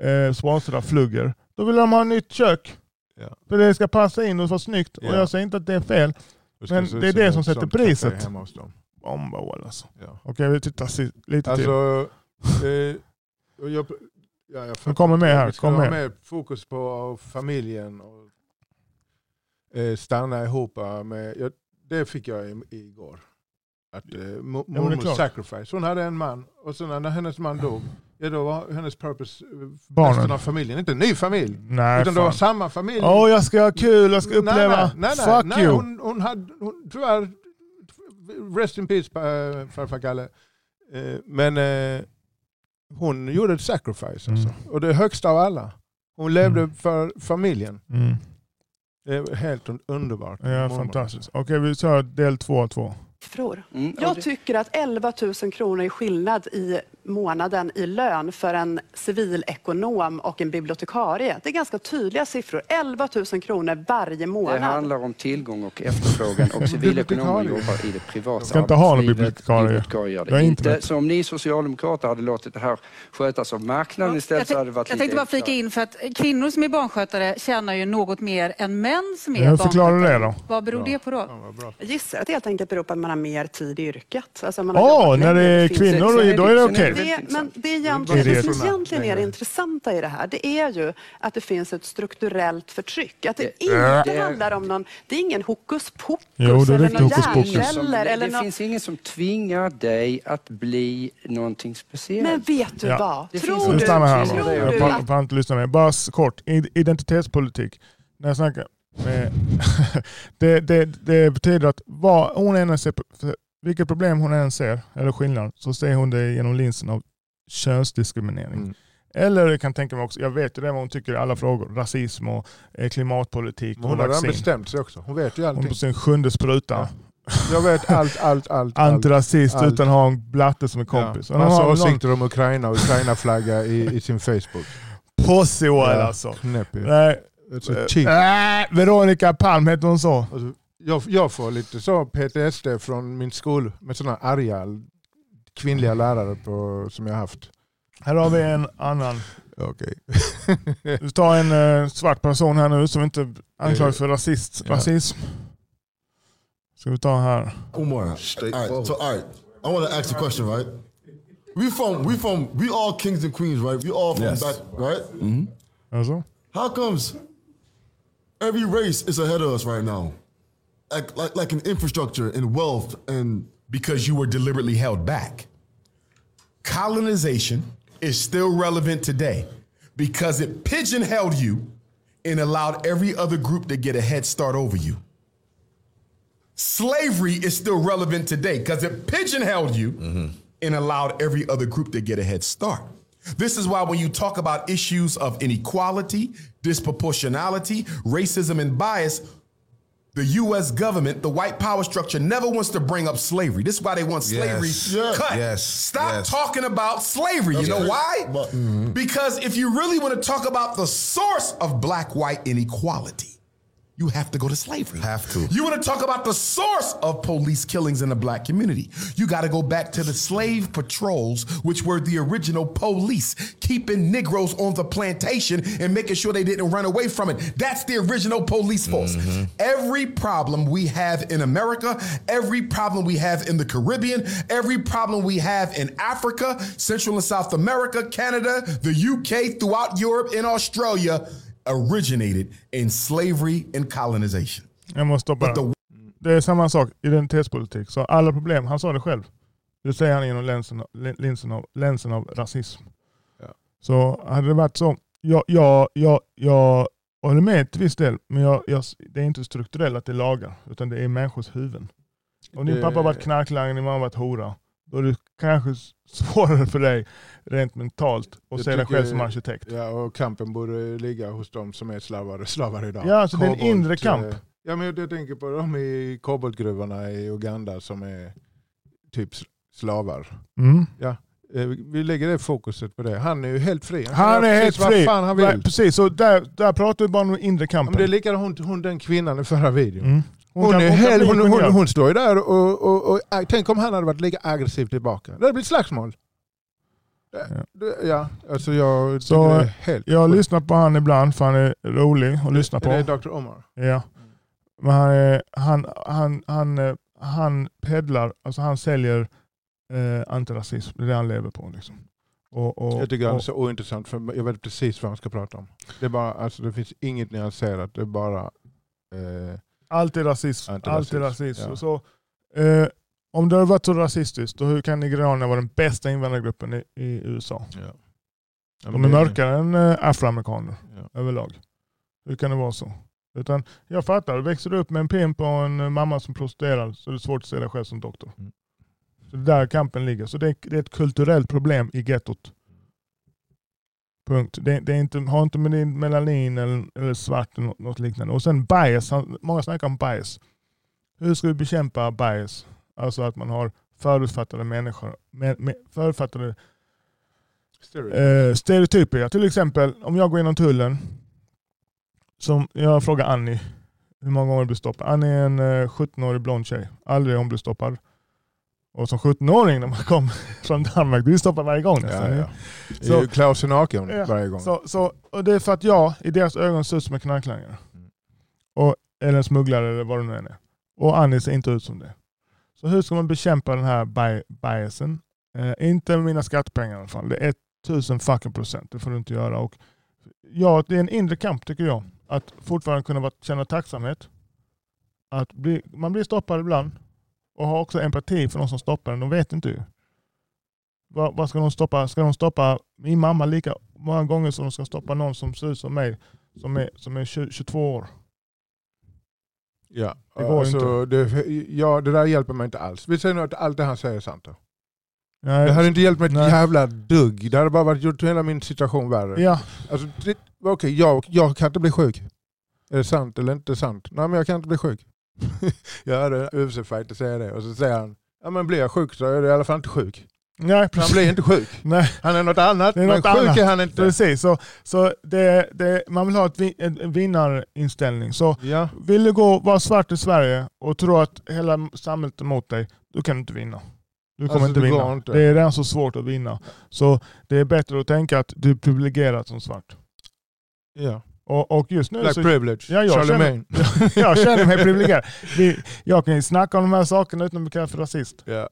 eh, sponsrat av Flugger. Då vill de ha ett nytt kök. Ja. För det ska passa in och vara snyggt. Och Ja. jag säger inte att det är fel. Det Men det är det som sätter priset. Hemma hos dem. Bomball alltså. Ja. Okej, vi tittar lite till. Alltså, eh, och jag, ja, jag Nu kommer med här, Vi ska kom med. mer fokus på familjen och eh, stanna ihop. Med, ja, det fick jag i, igår. Att eh, mormor klart. sacrifice. Hon hade en man och sen när hennes man dog, ja, då var hennes purpose eh, Barnen. resten av familjen. Inte en ny familj. Nej, utan det var fan. samma familj. Åh, jag ska ha kul, jag ska uppleva. Nej, nej, nej, Fuck nej, you. Hon, hon hade, hon, tyvärr, rest in peace äh, farfar Kalle. Eh, men eh, hon gjorde ett sacrifice. Alltså. Mm. Och det högsta av alla. Hon levde Mm. för familjen. Mm. Det är helt un- underbart. Ja, fantastiskt. Okej, vi kör del två av två. Mm, Jag tycker att 11 000 kronor i skillnad i månaden i lön för en civilekonom och en bibliotekarie. Det är ganska tydliga siffror. 11 000 kronor varje Det månad. handlar om tillgång och efterfrågan och civilekonomer jobbar i det privata Ska inte ha någon bibliotekarie. Bibliotekarie Jag är det. inte Inte med. som ni socialdemokrater hade låtit det här skötas av marknaden istället Jag, så hade det varit jag tänkte bara flika in för att kvinnor som är barnskötare tjänar ju något mer än män som är Ja, förklarar barnskötare. det då? Vad beror det på då? Ja. Jag gissar att det helt enkelt beror på att man har mer tid i yrket. Alltså man har Åh, jobbat när det är kvinnor, det- då det är det okej. Det, men det, är egentligen, det som egentligen är det intressanta i det här, det är ju att det finns ett strukturellt förtryck. Att det, inte det är- handlar om någon, det är ingen hokus pokus Jo, det är eller någon hjärnceller det någon... finns ingen som tvingar dig att bli någonting speciellt. Men vet du Ja. vad? Det Tror du, här tror du att jag pallar inte lyssna mer. Bara kort. Identitetspolitik. När jag snackar med det, det, det betyder att vad hon än vilket problem hon än ser, eller skillnad, så ser hon det genom linsen av könsdiskriminering. Mm. Eller jag kan tänka mig också, jag vet ju det vad hon tycker i alla frågor. Rasism och eh, klimatpolitik Men och hon har redan bestämt sig också. Hon vet ju Hon allting. på sin sjunde spruta. Ja. Jag vet allt, allt, allt. Antirasist allt. utan att ha en blatte som är kompis. Ja. Hon Massa har väl någon åsikter om Ukraina och Ukraina-flagga i, i sin Facebook. pussy oil Ja. alltså. Knäpp ju. Nej, äh, Veronica Palm heter hon så. Alltså, jag, jag får lite så PTSD från min skola med sådana arga kvinnliga lärare på, som jag haft. Här har vi en annan. Okej. Vi tar en eh, svart person här nu som inte anklagas för rasist, Ja. rasism. Ska vi ta här. Umar. All right, so all right, I want to ask a question, right? We from we from we all kings and queens, right? We all from Yes. back, right? Alltså. How comes every race is ahead of us right now? Like like like in infrastructure and wealth and because you were deliberately held back. Colonization is still relevant today because it pigeonholed you and allowed every other group to get a head start over you. Slavery is still relevant today because it pigeonholed you and allowed every other group to get a head start. This is why when you talk about issues of inequality, disproportionality, racism, and bias, the U.S. government, the white power structure, never wants to bring up slavery. This is why they want slavery Yeah. cut. Yes. Stop Yes. talking about slavery. you know Okay. why? But- mm-hmm. Because if you really want to talk about the source of black-white inequality, you have to go to slavery. Have to. You want to talk about the source of police killings in the black community? You got to go back to the slave patrols, which were the original police, keeping Negroes on the plantation and making sure they didn't run away from it. That's the original police force. Mm-hmm. Every problem we have in America, every problem we have in the Caribbean, every problem we have in Africa, Central and South America, Canada, the UK, throughout Europe, and Australia originated in slavery and colonization. Jag måste stoppa the Det är samma sak, identitetspolitik. Så alla problem, han sa det själv. Det säger han genom länsen, av, länsen av rasism. Ja. Så hade det varit så, jag, jag, jag, jag håller med till viss del, men jag, jag, det är inte strukturellt att det är lagar, utan det är människors huvuden. Om din Det- pappa har varit knarklangare, din mamma har varit hora, då är det kanske svårare för dig rent mentalt att se dig själv som arkitekt. Ja, och kampen borde ligga hos de som är slavar, slavar idag. Ja, alltså det är en Kobolt, inre kamp. eh, Ja, men jag tänker på de i koboltgruvorna i Uganda som är typ slavar. Mm. Ja, eh, vi lägger det fokuset på det. Han är ju helt fri. Han göra är helt fri. Fan han Nej, vill. Precis, så där, där pratar vi bara om inre kampen. Men det är likadant hon, hon den kvinnan i förra videon. Mm. Hon, är helt, bli hon, hon, hon står ju där och, och, och, och tänk om han hade varit lika aggressiv tillbaka. Det hade blivit slagsmål. Det- Ja, alltså jag Så, helt Jag lyssnar på han ibland för han är rolig att lyssna på. Är det Dr. Omar? Ja. Men han, är- han, han, han, eh, han peddlar, alltså han säljer eh, antirasism. Det är det han lever på. Liksom. Och, och, Jag tycker han är och, så ointressant för jag vet precis vad han ska prata om. Det, är bara, alltså, det finns inget nyanserat, det är bara... Eh, alltid rasism. Antirasism, Alltid rasism. ja. Så, eh, om det har varit så rasistiskt, då hur kan nigerianerna vara den bästa invandrargruppen i, i USA? ja. Ja, De är mörkare än eh, afroamerikaner överlag. Hur kan det vara så? Utan jag fattar, växer du upp med en pimp och en eh, mamma som prostituerad så är det svårt att se dig själv som doktor. Mm. Så där kampen ligger. Så det är, det är ett kulturellt problem i gettot. Punkt. Det, det är inte, har inte med melanin eller, eller svart eller något, liknande. Och sen bias, många snackar om bias. Hur ska vi bekämpa bias? Alltså att man har förutfattade människor, med, med, förutfattade Stereo. Eh, stereotyper. Till exempel om jag går inom tullen. Som jag frågar Annie hur många gånger hon blir stoppad. Annie är en eh, 17-årig blond tjej. Aldrig hon blivit stoppad. Och som 17-åring när man kom från Danmark, du är stoppad varje gång nästan. Ja, ja. Så- Klaus är naken Ja, varje gång. Så, så, och det är för att jag i deras ögon ser ut som en knarklangare. Mm. Och, eller en smugglare eller vad det nu än är. Och Annie ser inte ut som det. Så hur ska man bekämpa den här bi- biasen? Eh, inte med mina skattepengar i alla fall. Det är 1000 fucking procent. Det får du inte göra. Och ja, det är en inre kamp tycker jag. Att fortfarande kunna känna tacksamhet. Att bli, man blir stoppad ibland. Och ha också empati för de som stoppar en. De vet inte ju. Vad, vad ska de stoppa? Ska de stoppa min mamma lika många gånger som de ska stoppa någon som ser ut som mig? Som är, som är 20, 22 år. Ja, Det går alltså, det, ja, det där hjälper mig inte alls. Vi säger nu att allt det han säger är sant. Då. Nej, Det hade inte hjälpt mig ett Nej. jävla dugg. Det hade bara varit, gjort hela min situation värre. Ja, Alltså, det, okej, jag, jag kan inte bli sjuk. Är det sant eller inte sant? Nej men jag kan inte bli sjuk. jag hörde en UFC-fighter säga det och så säger han, ja men blir jag sjuk så är jag i alla fall inte sjuk. nej Han precis. blir inte sjuk. Nej, Han är något annat, Det är men något sjuk annat. är han inte. precis. Så, så det, det, man vill ha ett, en vinnarinställning. Så Ja. vill du gå vara svart i Sverige och tro att hela samhället är emot dig, då kan du inte vinna. Du kommer Alltså, inte vinna. inte. Det är redan så svårt att vinna. Så det är bättre att tänka att du är privilegierad som svart. ja. Och, och just nu Black så, privilege, Ja, jag Charlemagne. jag känner mig privilegierad. Vi, jag kan ju snacka om de här sakerna utan att bli kallad för rasist. Ja.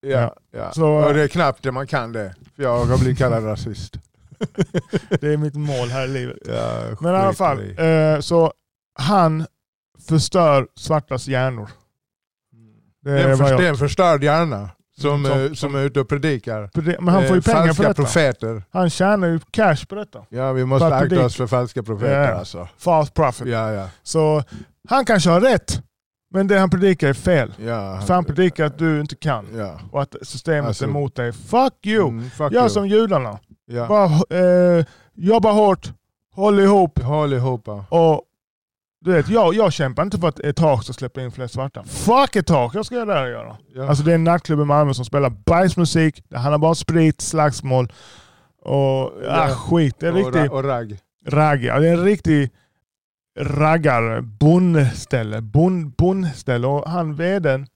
Ja. Ja, ja. Så- och det är knappt det man kan det. För jag har blivit kallad rasist. Det är mitt mål här i livet. Ja, Men i alla fall, eh, så han förstör svartas hjärnor. Det Det är en, vad för, jag, det är en förstörd hjärna som, Som- eh, som är ute och predikar. men han får ju Eh, pengar för detta. profeter. Han tjänar ju cash på detta. Ja, vi måste akta predik- oss för falska profeter Ja. alltså. False profit. Ja, ja. Så han kanske har rätt, men det han predikar är fel. ja. För han predikar att du inte kan Ja. och att systemet Alltså- är emot dig. Fuck you! Mm, fuck Gör you. som judarna. Ja. Bara, eh, jobba hårt, håll ihop Håll ihop. ja. och du vet, jag, jag kämpar inte för att Etage ska släppa in fler svarta. Fuck Etage, jag ska göra det här göra. Ja. Alltså det är en nattklubb i Malmö som spelar bajsmusik, det handlar bara om sprit, slagsmål och ah, Ja. skit. Det är och, ra- och ragg. ragg. Ja, Det är en riktig raggar bondställe. Bon, bondställe. Och han veden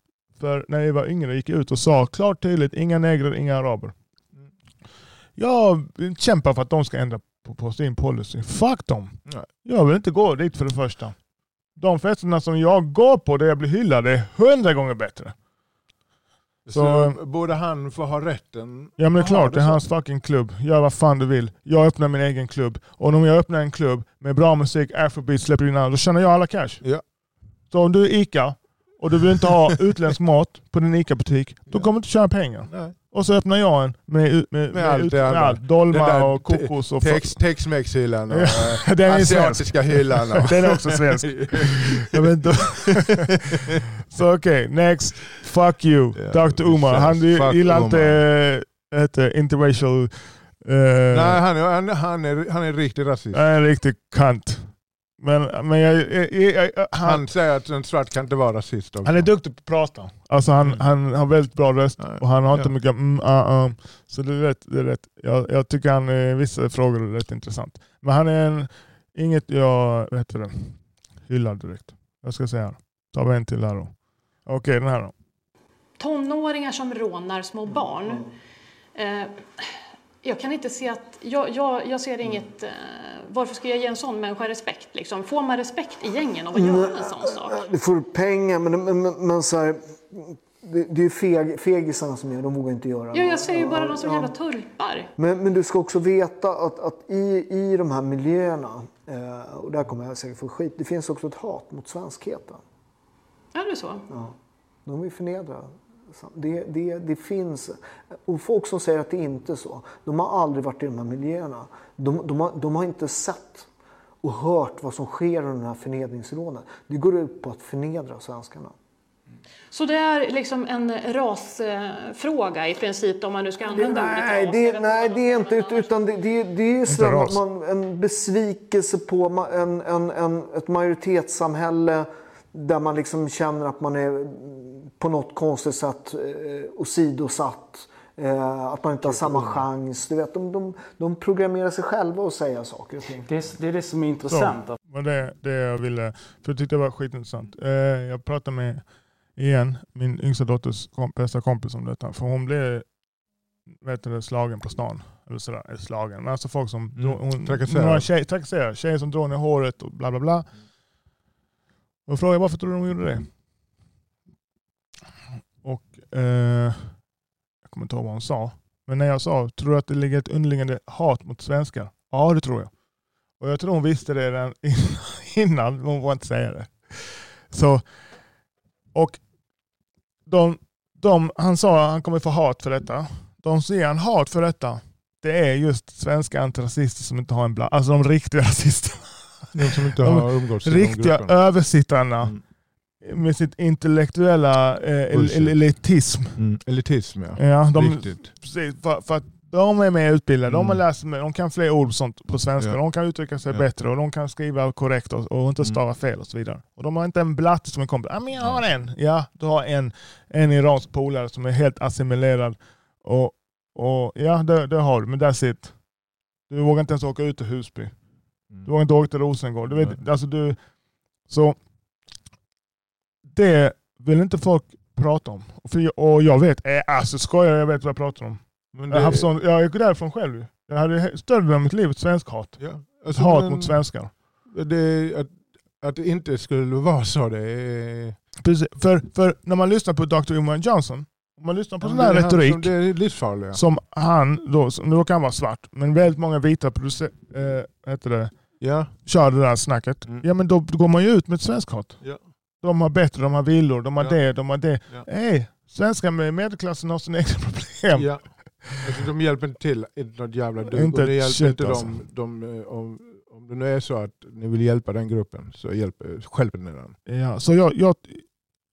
för när vi var yngre gick ut och sa klart tydligt inga negrer, inga araber. Jag kämpar för att de ska ändra på, på sin policy. Fuck dem. Nej. Jag vill inte gå dit för det första. De festerna som jag går på där jag blir hyllad är hundra gånger bättre. Så, Så- borde han få ha rätten? Ja men det är klart, det är hans fucking klubb. Gör vad fan du vill. Jag öppnar min egen klubb. Och om jag öppnar en klubb med bra musik, afrobeat, släpper in alla, då tjänar jag alla cash. Ja. Så om du är ICA och du vill inte ha utländsk mat på din ICA-butik, då kommer du inte tjäna pengar. Nej. Och så öppnar jag en med, med, med, allt ut, med allt. Dolma och kokos. Och Tex- Tex-Mex-hyllan och eh, den asiatiska hyllan. Och Den är också svensk. Jag vet inte. så okej, next. Fuck you. Ja, Dr. Umar. Han gillar inte äh, heter, interracial... eh, Nej, han är, han, han, är, han är riktig rasist. Han är en riktig kant. Men, men jag, jag, jag, jag, han, Han säger att en svart kan inte vara rasist också. han är duktig på att prata. Alltså han, Mm. han har väldigt bra röst Nej. och han har inte Ja. mycket mm, ah, ah. Så det är rätt. Det är rätt. Jag, jag tycker han i vissa frågor är rätt intressant. Men han är en, inget jag heter det, hyllar direkt. Jag ska säga. Ta vi en till här då. Okej, den här då. tonåringar som rånar små barn. Eh, jag kan inte se att, jag, jag, jag ser inget, eh, varför ska jag ge en sån människa respekt? Liksom? Får man respekt i gängen av att göra en sån sak? Du får pengar, men, men, men, men så här, det, det är ju feg, fegisarna som gör de vågar inte göra Ja, jag ser ju bara de som Ja. jävla turpar. Men, men du ska också veta att, att i, i de här miljöerna, eh, och där kommer jag säkert få skit, det finns också ett hat mot svenskheten. Är det så? Ja. De vill förnedra. Det, det, det finns. Och folk som säger att det inte är så, de har aldrig varit i de här miljöerna. De, de, har, de har inte sett och hört vad som sker under den här förnedringsrånen. Det går ut på att förnedra svenskarna. Så det är liksom en rasfråga i princip om man nu ska använda Nej, ordet ras. det, nej, det är inte. ut- Utan det, det, det är så att ras. man, en besvikelse på en, en, en, ett majoritetssamhälle där man liksom känner att man är på något konstigt sätt eh, åsidosatt. Eh, att man inte har samma chans. Du vet, de, de, de programmerar sig själva att säga saker och ting. Det är, det är det som är Så, intressant. var det, det jag ville, för jag tyckte det var skitintressant. Eh, jag pratade med, igen, min yngsta dotters kom, bästa kompis om detta. För hon blev vet du, slagen på stan. Eller sådär, slagen. Men alltså folk som Mm. drog- hon, Trakasserar. några tjej, trakasserar. Tjejer som drog ner håret och bla bla bla. Och frågade varför tror du de gjorde det? Och eh, jag kommer inte ihåg vad hon sa. Men när jag sa, tror du att det ligger ett underliggande hat mot svenskar? Ja, det tror jag. Och jag tror hon visste det redan innan, men hon vågade inte säga det. Så, och de, de, han sa att han kommer få hat för detta. De som ger han hat för detta, det är just svenska antirasister som inte har en bland, alltså de riktiga rasisterna. De som inte De har umgåtts i de Riktiga grupperna. översittarna Mm. med sitt intellektuella eh, el- elitism. Mm. Elitism ja. Ja, de, Riktigt. precis, för, för att de är mer utbildade, de har Mm. läst mer, de kan fler ord sånt på svenska, Ja. de kan uttrycka sig Ja. bättre och de kan skriva korrekt och, och inte Mm. stava fel och så vidare. Och de har inte en blatt som en kompis. Ja, men jag har en. Ja, du har en, en iransk polare som är helt assimilerad. Och, och ja, det, det har du, men that's it. Du vågar inte ens åka ut till Husby. Mm. Du vågar inte åka till Rosengård. Du vet, alltså du, så det vill inte folk prata om. Och, jag vet, äh, alltså skojar jag vet vad jag pratar om. Men Jag, har haft sån, jag gick därifrån själv. Jag hade större del av mitt liv ett svensk hat. ja. Alltså, hat men mot svenskar. Det, att, att det inte skulle vara så, det är... Precis. För, för när man lyssnar på Dr. Umar Johnson, om man lyssnar på sån det här retorik, Som, det är livsfarliga. som han, då, som- nu kan han vara svart, men väldigt många vita producer, eh, heter det, Ja. kör det där snacket. Mm. Ja men då går man ju ut med ett svensk hat. Ja. De har bättre, de har villor, de har Ja. det, de har det. Ja. Hej, svenskar med medelklassen har sina egna problem. Ja. Alltså, de hjälper inte till, inte något jävla dugg. Inte och det hjälper shit, inte alltså. dem, de, eh, om, om det nu är så att ni vill hjälpa den gruppen så hjälper, hjälper ni den. Ja, så jag, jag,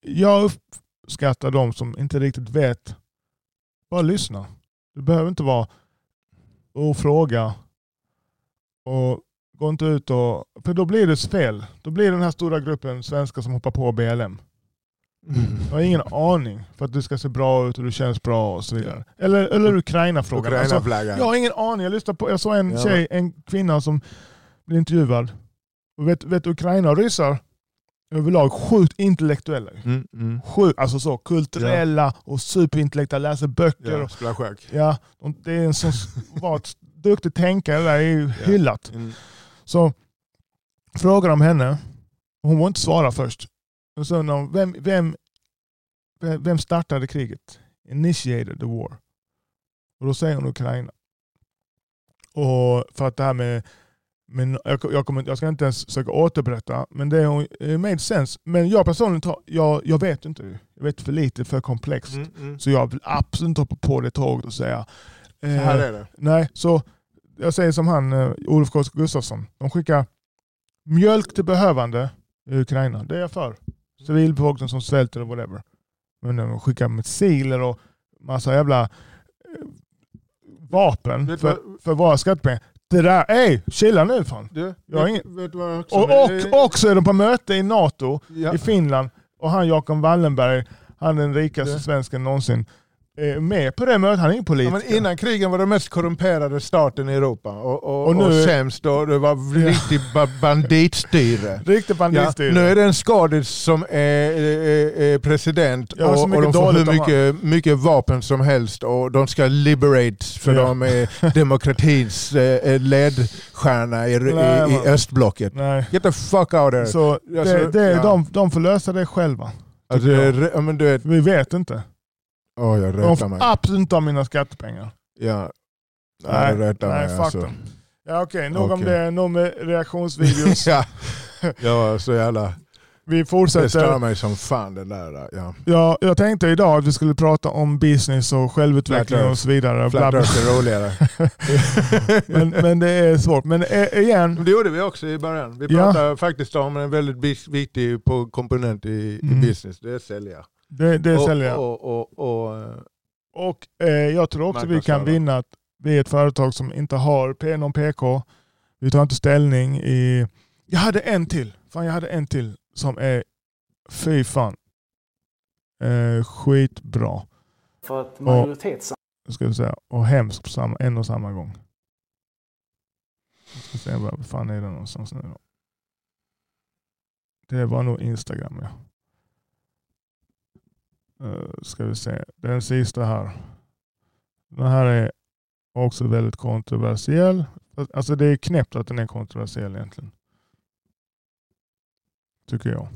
jag uppskattar de som inte riktigt vet. Bara lyssna. Du behöver inte vara och fråga. Och gå inte ut och... För då blir det fel. Då blir den här stora gruppen svenskar som hoppar på BLM. Jag har ingen aning för att du ska se bra ut och du känns bra och så vidare. Eller, eller Ukraina-frågan. Alltså, Ukraina-flaggan. jag har ingen aning. Jag, lyssnade på, jag såg en Ja. tjej, en kvinna som blev intervjuad. Och vet, vet Ukraina och ryssar överlag sjukt intellektuella. Mm, mm. Sjukt, alltså så kulturella och superintellektuella, läser böcker. Ja, spelar schack. ja, de- det är en sån, var ett duktig tänkare där, är ju hyllat. Mm. Så frågar de henne, och hon var inte svara först. Och så undrar vem, vem, vem startade kriget? Initiated the war. Och då säger hon Ukraina. Och för att det här med, men jag, jag, kommer, jag ska inte ens försöka återberätta, men det it made sense. Men jag personligen, tar, jag, jag vet inte. Jag vet för lite, för komplext. Mm, mm. Så jag vill absolut inte hoppa på det tåget och säga Så här eh, är det. Nej, så jag säger som han, eh, Olof K Gustafsson. De skickar mjölk till behövande i Ukraina. Det är jag för. Civilbefolkning som svälter och whatever. Men de skickar missiler och massa jävla eh, vapen Vet för, vad- för våra skattepengar. Det där, ey, chilla nu fan. Du, Jag vet, ingen- vet du vad också... Och, och också är de på möte i NATO Ja. i Finland och han Jakob Wallenberg, han den rikaste Det. svensken någonsin, med på det mötet. Han är ingen Ja, politiker. men innan krigen var det mest korrumperade staten i Europa och, och, Och och, nu- sämst och det var riktigt ba- banditstyre. Riktigt banditstyre. nu är det en skadis som är, är, är president Ja, och, och de får hur mycket, mycket vapen som helst och de ska liberate för Ja. de är demokratins eh, ledstjärna i, Nej, i, i östblocket. Nej. Get the fuck out there. Så Alltså, det, det, ja. de, de får lösa det själva. Alltså, ja, men du vet, Vi vet inte. Åh jag De får mig. absolut inte ha mina skattepengar. Ja. Nej, Nej, rättar nej mig fuck alltså. dem. Ja, Okej, nog om Okej. det. Nog med reaktionsvideos. ja. ja, så jävla... Vi Det stör fortsätter. mig som fan det där. Ja. Ja, jag tänkte idag att vi skulle prata om business och självutveckling och så vidare. Flat. Earth är roligare. men, men det är svårt. Men eh, igen, det gjorde vi också i början. Vi Ja. pratade faktiskt om en väldigt viktig komponent i, Mm. i business. Det är sälja. Det, det och, säljer jag. Och, och, och, eh, Och eh, jag tror också vi kan vinna att vi är ett företag som inte har P- någon PK. Vi tar inte ställning i... Jag hade en till. Fan, jag hade en till som är fy fan. Eh, skitbra. För Och- majoritets... Ska vi säga. Och hemskt på samma, en och samma gång. Jag ska se var vad fan är det någonstans nu då. Det var nog Instagram ja. Uh, ska vi se. Den sista här. Den här är också väldigt kontroversiell. Alltså det är knäppt att den är kontroversiell egentligen. Tycker jag.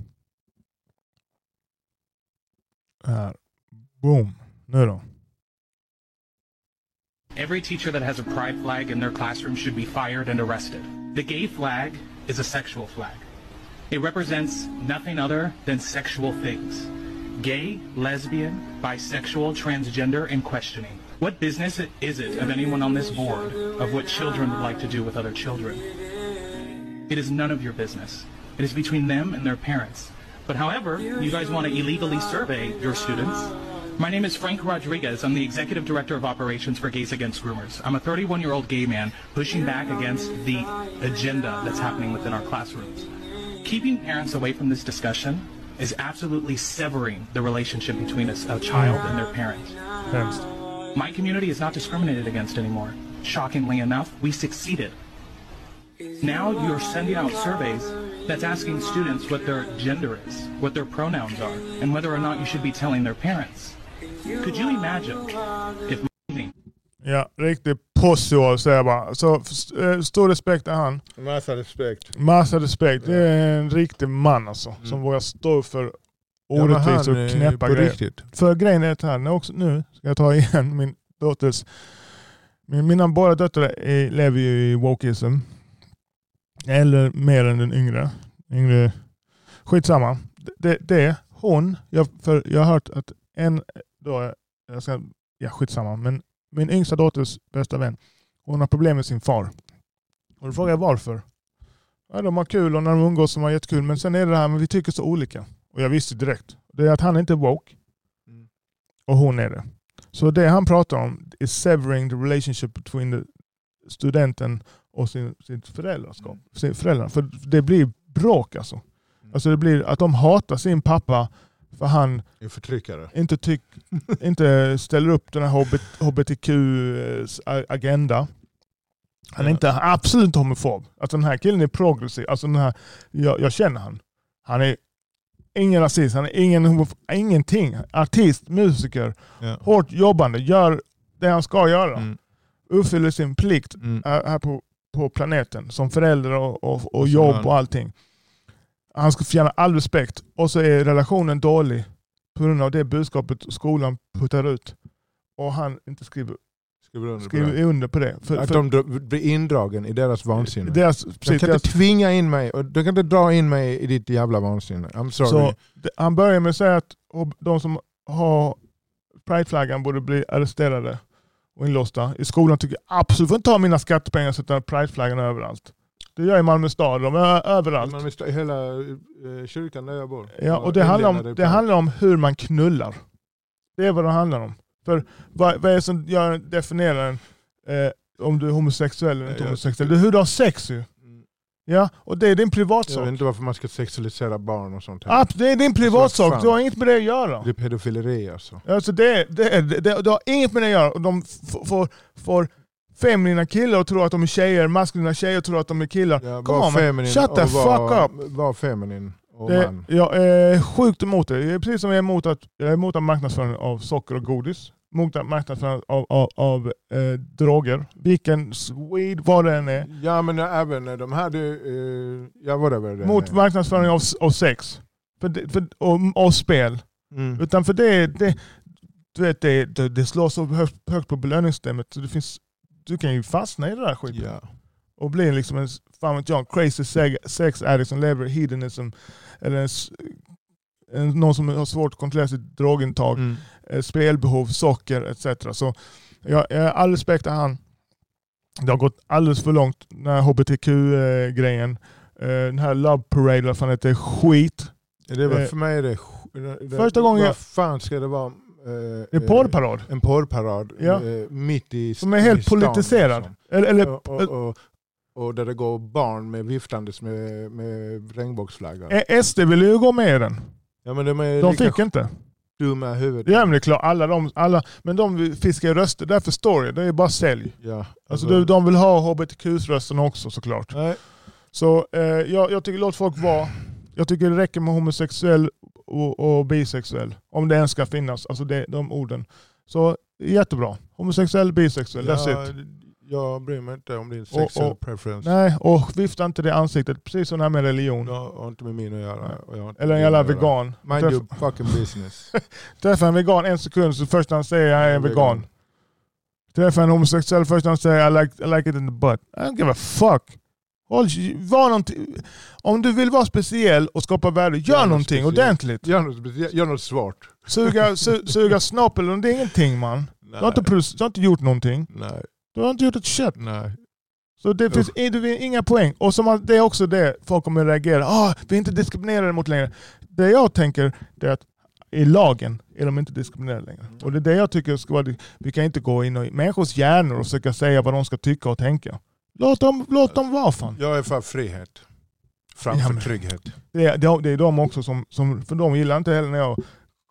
Här. Boom. Nu då. Every teacher that has a pride flag in their classroom should be fired and arrested. The gay flag is a sexual flag. It represents nothing other than sexual things. Gay, lesbian, bisexual, transgender, and questioning. What business is it of anyone on this board of what children would like to do with other children? It is none of your business. It is between them and their parents. But however, you guys want to illegally survey your students. My name is Frank Rodriguez. I'm the Executive Director of Operations for Gays Against Groomers. I'm a 31 year old gay man pushing back against the agenda that's happening within our classrooms. Keeping parents away from this discussion is absolutely severing the relationship between a, a child and their parent. Hemskt. My community is not discriminated against anymore. Shockingly enough, we succeeded. Now you're sending out surveys that's asking students what their gender is, what their pronouns are, and whether or not you should be telling their parents. Could you imagine if Ja, riktig pussy säger jag bara. Så eh, stor respekt till han. Massa respekt. Massa respekt. Det är en riktig man alltså. Som vågar stå för Mm. Ja, orättvisor han, och knäppa grejer. riktigt. För grejen är att här, nu, också, nu ska jag ta igen min dotters... Min, mina båda döttrar är, lever ju i wokeism. Eller mer än den yngre. yngre skitsamma. Det, det hon, jag, för jag har hört att en, då, jag ska, ja skitsamma, men min yngsta dotters bästa vän, hon har problem med sin far. Och då frågar jag varför. Ja, de har kul och när de umgås så har de jättekul, men sen är det det här med vi tycker så olika. Och jag visste direkt. Det är att han inte är woke. Och hon är det. Så det han pratar om är severing the relationship between the studenten och sin, sitt föräldraskap. Sin föräldrar. För det blir bråk alltså. Alltså det blir att de hatar sin pappa för han En förtryckare. inte, tyck, inte ställer upp den här HBTQ-agenda. Han är inte absolut inte homofob. Alltså den här killen är progressiv. Alltså den här, jag, jag känner han. Han är ingen rasist, han är ingen homofob, ingenting. Artist, musiker, Ja. hårt jobbande, gör det han ska göra. Mm. Uppfyller sin plikt Mm. här här på, på planeten. Som förälder och, och, och jobb och allting. Han ska förtjäna all respekt. Och så är relationen dålig på grund av det budskapet skolan puttar ut. Och han inte skriver, Skriver under på skriver det. under på det. För, Att för de blir indragen i deras vansinne. deras, de precis, kan deras, inte tvinga in mig, och de kan inte dra in mig i ditt jävla vansinne. I'm sorry. så, han börjar med att säga att de som har prideflaggan borde bli arresterade och inlåsta. I skolan tycker jag absolut inte ta mina skattepengar och sätta prideflaggan överallt. Det gör i Malmö stad, de är överallt. Man visste, hela eh, kyrkan där jag bor. Ja, och det handlar, om, det handlar om hur man knullar. Det är vad det handlar om. För vad, vad är det som gör, definierar en, eh, om du är homosexuell eller inte jag homosexuell? Det är hur du har sex ju. Ja, och det är din Jag privatsak. vet inte varför man ska sexualisera barn och sånt. här. Ab- det är din privatsak, fan. du har inget med det att göra. Det är pedofileri alltså. Alltså det, det, det, det, det har inget med det att göra. Och De f- får, får feminina killar att tro att de är tjejer, maskulina tjejer att tro att de är killar. Ja, Come on man, shut the och fuck var, up. Var feminin och Det, man. jag är sjukt emot det. Jag är precis som jag är emot, att, jag är emot marknadsföring av socker och godis. Mot marknadsföring av, av, av eh, droger. Vilken weed, vad det än är. Ja men även de här, du, eh, ja whatever. det Mot är. marknadsföring av, av sex. För, det- för, och, och spel. Mm. Utan för det, det, du vet, det, det, det slår så högt, högt på belöningssystemet. Så det finns, du kan ju fastna i det där skiten. Ja. Och bli liksom en fan vet jag, crazy sex, addict som lever i hedonism. Eller en, en, någon som har svårt att kontrollera sitt drogintag. Mm. eh, spelbehov, socker etc. Så jag, jag har all respekt till han. Det har gått alldeles för långt, den här hbtq-grejen. Eh, Den här Love Parade, vad fan heter det, skit. Det Eh, för mig är det... det- Första gången Vad fan ska det vara? Eh, är porrparad. En porrparad Ja. eh, mitt i Som är helt stan, politiserad. liksom. Eller, eller, och, och, och, och där det går barn med viftandes med, med regnbågsflaggor. eh, SD ville ju gå med i den. Ja, men de är De fick inte. dumma i huvudet. Ja men det är klart, alla de, alla, men de fiskar ju röster, därför står det, det är bara sälj. Ja, Alltså, de, de vill ha hbtq-rösterna också såklart. Nej. Så eh, jag, jag tycker låt folk vara. Jag tycker det räcker med homosexuell och, och bisexuell. Om det ens ska finnas, alltså det, de orden. Så jättebra. Homosexuell, bisexuell, ja, that's it. Jag bryr mig inte om din Och- sexual och- preference. Nej, och vifta inte det i ansiktet, precis som det här med religion. Jag har inte med min att göra. och Eller en jävla vegan. Mind Träff- your fucking business. Träffa en vegan en sekund, så först han säger jag är en vegan. Träffa en homosexuell, först han säger I like, I like it in the butt. I don't give a fuck. Håll, var någonting. Om du vill vara speciell och skapa värde, gör, något någonting speciellt. ordentligt. Gör något, gör något svårt. Suga, su, suga snopp eller det är ingenting man. Du har, inte, du har inte gjort någonting. Nej. Du har inte gjort ett shit. Nej. Så det finns finns inga poäng. Och som det är också det folk kommer reagera. Ah, vi är inte diskriminerade mot längre. Det jag tänker är att i lagen är de inte diskriminerade längre. Och det är det jag tycker ska vara... Vi kan inte gå in i människors hjärnor och försöka säga vad de ska tycka och tänka. Låt dem, låt dem vara fan. Jag är för frihet. Framför Ja, men- trygghet. Det är, det är- de också som, som... För de gillar inte heller när jag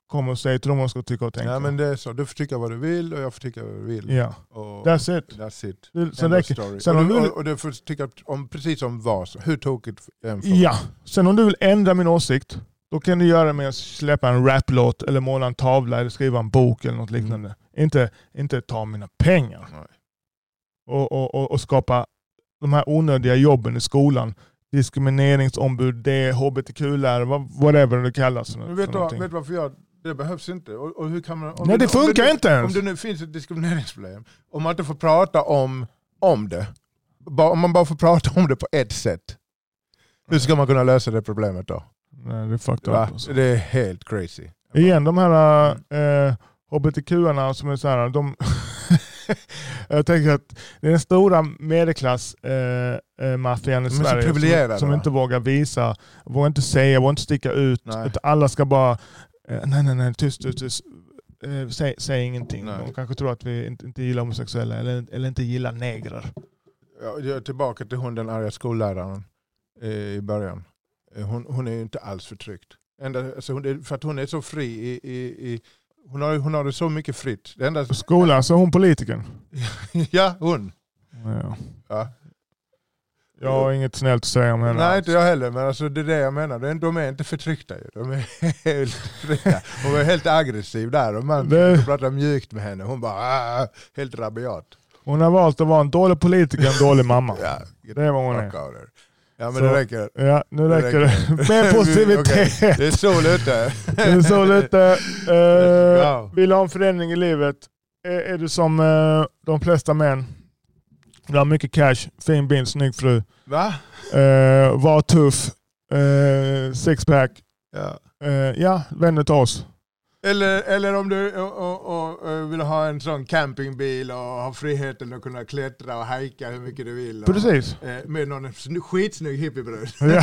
kommer och säger till dem vad de ska tycka och tänka. Ja, men det är så. Du får tycka vad du vill och jag får tycka vad du vill. Ja. Och That's it. That's it. Det- sen räcker- sen och, du, vill- och, du får tycka om precis om vad. som- Hur tokigt än Ja, sen om du vill ändra min åsikt, då kan du göra det med att släppa en raplåt eller måla en tavla eller skriva en bok eller något liknande. Inte, inte ta mina pengar. Och, och, och, och skapa de här onödiga jobben i skolan. Diskrimineringsombud, det, hbtq-lärare, vad- whatever det kallas. Men vet du, vad, någonting. vet du varför jag... Det behövs inte. Och, och hur kan man, Nej, det funkar nu- inte ens. Om det nu finns ett diskrimineringsproblem, om man inte får prata om, om det, bara, om man bara får prata om det på ett sätt, hur ska man kunna lösa det problemet då? Nej, det är fucked up. Alltså. Det är helt crazy. Igen, de här eh, hbtq-arna som är så här, de jag tänker att det är den stora medelklassmaffian eh, eh, i Sverige som, som inte vågar visa, vågar inte säga, vågar inte sticka ut. Nej. Alla ska bara, eh, nej nej nej, tyst, tyst, tyst. Eh, säg, säg ingenting. Nej. De kanske tror att vi inte, inte gillar homosexuella eller, eller inte gillar negrer. Ja, Jag är tillbaka till hon den arga skolläraren eh, i början. Eh, Hon, hon är ju inte alls förtryckt. Enda, alltså hon för att hon är så fri i, i, i hon, har, hon har det så mycket fritt. Det enda, Skolan, så hon politikern. ja, hon. Ja. Ja. Jag har inget snällt att säga om henne. Nej, alls. inte jag heller. Men alltså, det är det jag menar. De- är inte förtryckta ju. De är helt fria. Hon var helt aggressiv där. Och man Det- pratade mjukt med henne. Hon bara ah, helt rabiat. Hon har valt att vara en dålig politiker, en dålig mamma. Ja, Det är vad hon är. Ja men Så- det räcker. Ja, nu räcker det. Mer positivitet. Okej, Det är sol ute. Det är lite. Let's Uh, go. vill du ha en förändring i livet? Är, är du som eh, de flesta män? Du har mycket cash, fin bil, snygg fru. Va? Uh, var tuff. Uh, sixpack. Ja. Uh, ja, vänd dig till oss. Eller, eller om du och, och, och, vill ha en sån campingbil och ha friheten att kunna klättra och hajka hur mycket du vill. Precis. eh, med någon sn- skitsnygg hippiebrud. Ja.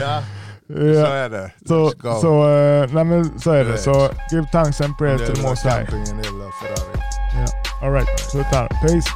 ja. Så är det. Så, så, eh, nej men så är det. Så give thanks and prayers to the most high. campingen, jävla Ferrari. Ja. All right, sluta här. Peace.